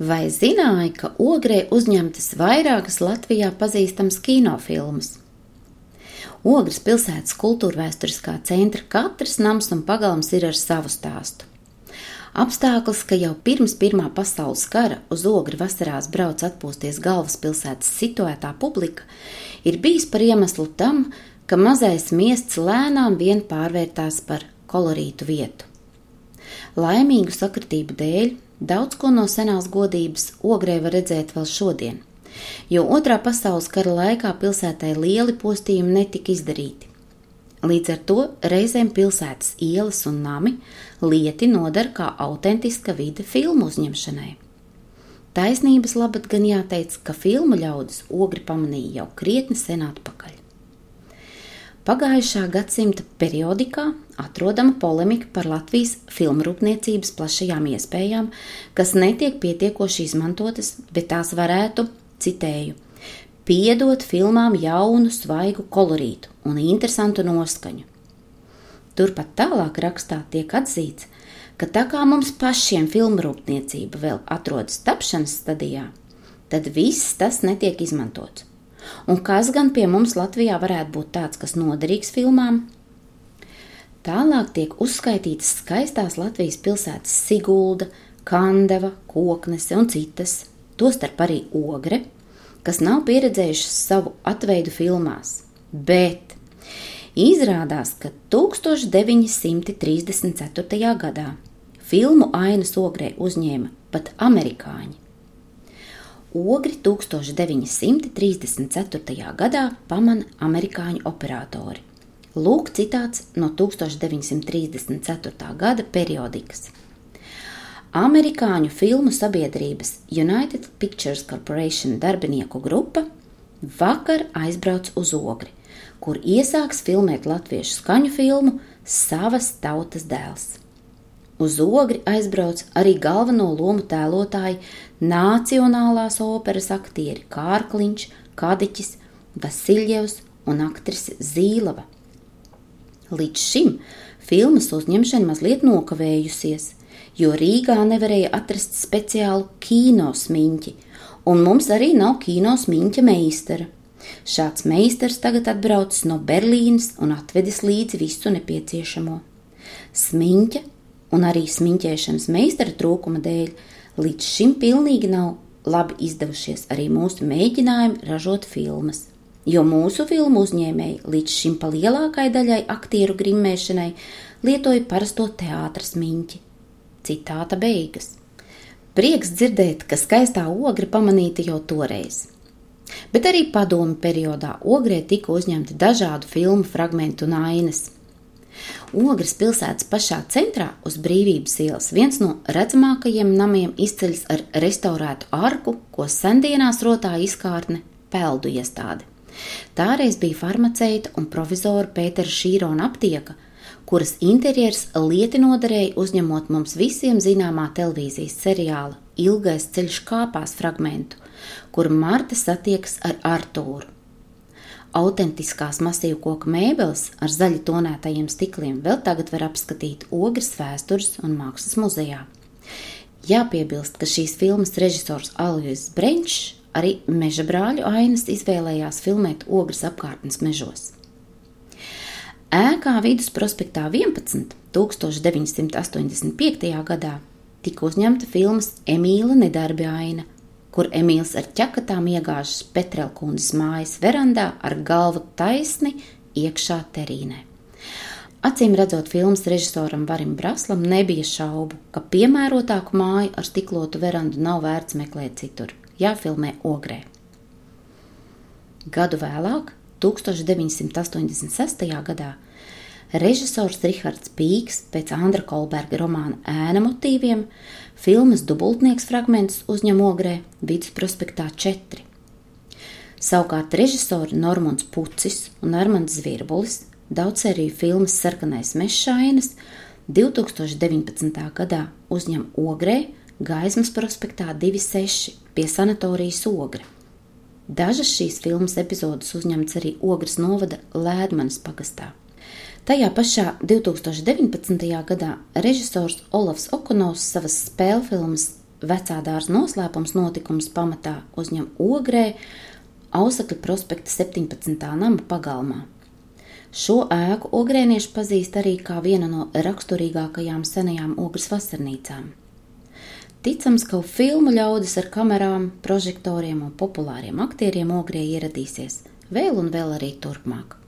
Vai zināji, ka ogrē uzņemtas vairākas Latvijā pazīstamas kinofilmas? Ogres pilsētas kultūra vēsturiskā centra katrs nams un pagalms ir ar savu stāstu. Apstākļus, ka jau pirms Pirmā pasaules kara uz ogri vasarās brauc atpūsties galvaspilsētas situētā publika, ir bijis par iemeslu tam, ka mazais miests lēnām vien pārvērtās par kolorītu vietu. Laimīgu sakritību dēļ Daudz ko no senās godības ogrē var redzēt vēl šodien, jo otrā pasaules kara laikā pilsētai lieli postījumi netika izdarīti. Līdz ar to reizēm pilsētas ielas un nami lieti nodara kā autentiska vide filmu uzņemšanai. Taisnības labad gan jāteic, ka filmu ļaudis ogri pamanīja jau krietni sen atpakaļ. Pagājušā gadsimta periodikā atrodama polemika par Latvijas filmrūpniecības plašajām iespējām, kas netiek pietiekoši izmantotas, bet tās varētu, citēju, piedot filmām jaunu, svaigu kolorītu un interesantu noskaņu. Turpat tālāk rakstā tiek atzīts, ka tā kā mums pašiem filmrūpniecība vēl atrodas tapšanas stadijā, tad viss tas netiek izmantots. Un kas gan pie mums Latvijā varētu būt tāds, kas noderīgs filmām? Tālāk tiek uzskaitītas skaistās Latvijas pilsētas Sigulda, Kandava, Koknese un citas, tostarp arī Ogre, kas nav pieredzējušas savu atveidu filmās, bet izrādās, ka 1934. gadā filmu ainas ogrē uzņēma pat amerikāņi. Ogri 1934. gadā pamana amerikāņu operatori. Lūk, citāts no 1934. gada periodikas. Amerikāņu filmu sabiedrības United Pictures Corporation darbinieku grupa vakar aizbrauc uz Ogri, kur iesāks filmēt latviešu skaņu filmu Savas tautas dēls. Uz ogri aizbrauc arī galveno lomu tēlotāji Nacionālās operas aktieri Kārkliņš, Kadiķis, Vasiljevs un aktrise Zīlava. Līdz šim filmas uzņemšana mazliet nokavējusies, jo Rīgā nevarēja atrast speciālu kino smiņķi, un mums arī nav kino smiņķa meistara. Šāds meistars tagad atbraucis no Berlīnas un atvedis līdzi visu nepieciešamo. Smiņķa un arī smiņķēšanas meistara trūkuma dēļ līdz šim pilnīgi nav labi izdevušies arī mūsu mēģinājumi ražot filmas. Jo mūsu filmu uzņēmēji līdz šim pa lielākai daļai aktieru grimmēšanai lietoja parasto teātras miņķi. Citāta beigas. Prieks dzirdēt, ka skaistā ogra pamanīta jau toreiz. Bet arī padomu periodā ogrē tika uzņemti dažādu filmu fragmentu un ainas – Ogres pilsētas pašā centrā uz brīvības ielas viens no redzamākajiem namiem izceļas ar restaurētu arku, ko sendienās rotā izkārtne peldu iestāde. Tāreiz bija farmaceita un provizora Pētera Šīrona aptieka, kuras interjers lieti noderēja uzņemot mums visiem zināmā televīzijas seriāla Ilgais ceļš kāpās fragmentu, kur Marta satiekas ar Artūru. Autentiskās masīvu koku mēbeles ar zaļi tonētajiem stikliem vēl tagad var apskatīt Ogres vēstures un mākslas muzejā. Jāpiebilst, ka šīs filmas režisors Alvijas Brenčs arī meža brāļu ainas izvēlējās filmēt Ogres apkārtnes mežos. Ēkā vidus prospektā 11. 1985. gadā tika uzņemta filmas Emīla nedarbi aina, kur Emīls ar ķekatām iegāžas Petrelkundas mājas verandā ar galvu taisni iekšā terīnē. Acīm redzot, filmas režisoram Varim Braslam nebija šaubu, ka piemērotāku māju ar stiklotu verandu nav vērts meklēt citur, jāfilmē ogrē. Gadu vēlāk, 1986. gadā, režisors Rihards Pīks pēc Andra Kolberga romāna ēna motīviem Filmas dubultnieks fragments uzņem ogrē vidus prospektā 4. Savukārt režisori Normons Pucis un Armands Zvirbulis daudzsēriju filmas Sarkanais mešainas 2019. gadā uzņem ogrē Gaismas prospektā 26 pie sanatorijas Ogre. Dažas šīs filmas epizodes uzņemts arī Ogres novada Lēdmanas pagastā. Tajā pašā 2019. gadā režisors Olafs Okonovs savas spēļu filmas vecā dārza noslēpums notikums pamatā uzņem ogrē Ausakļa prospekta 17. nama pagalmā. Šo ēku ogrēnieši pazīst arī kā vienu no raksturīgākajām senajām ogres vasarnīcām. Ticams, ka filmu ļaudis ar kamerām, prožektoriem un populāriem aktieriem ogrē ieradīsies vēl un vēl arī turpmāk.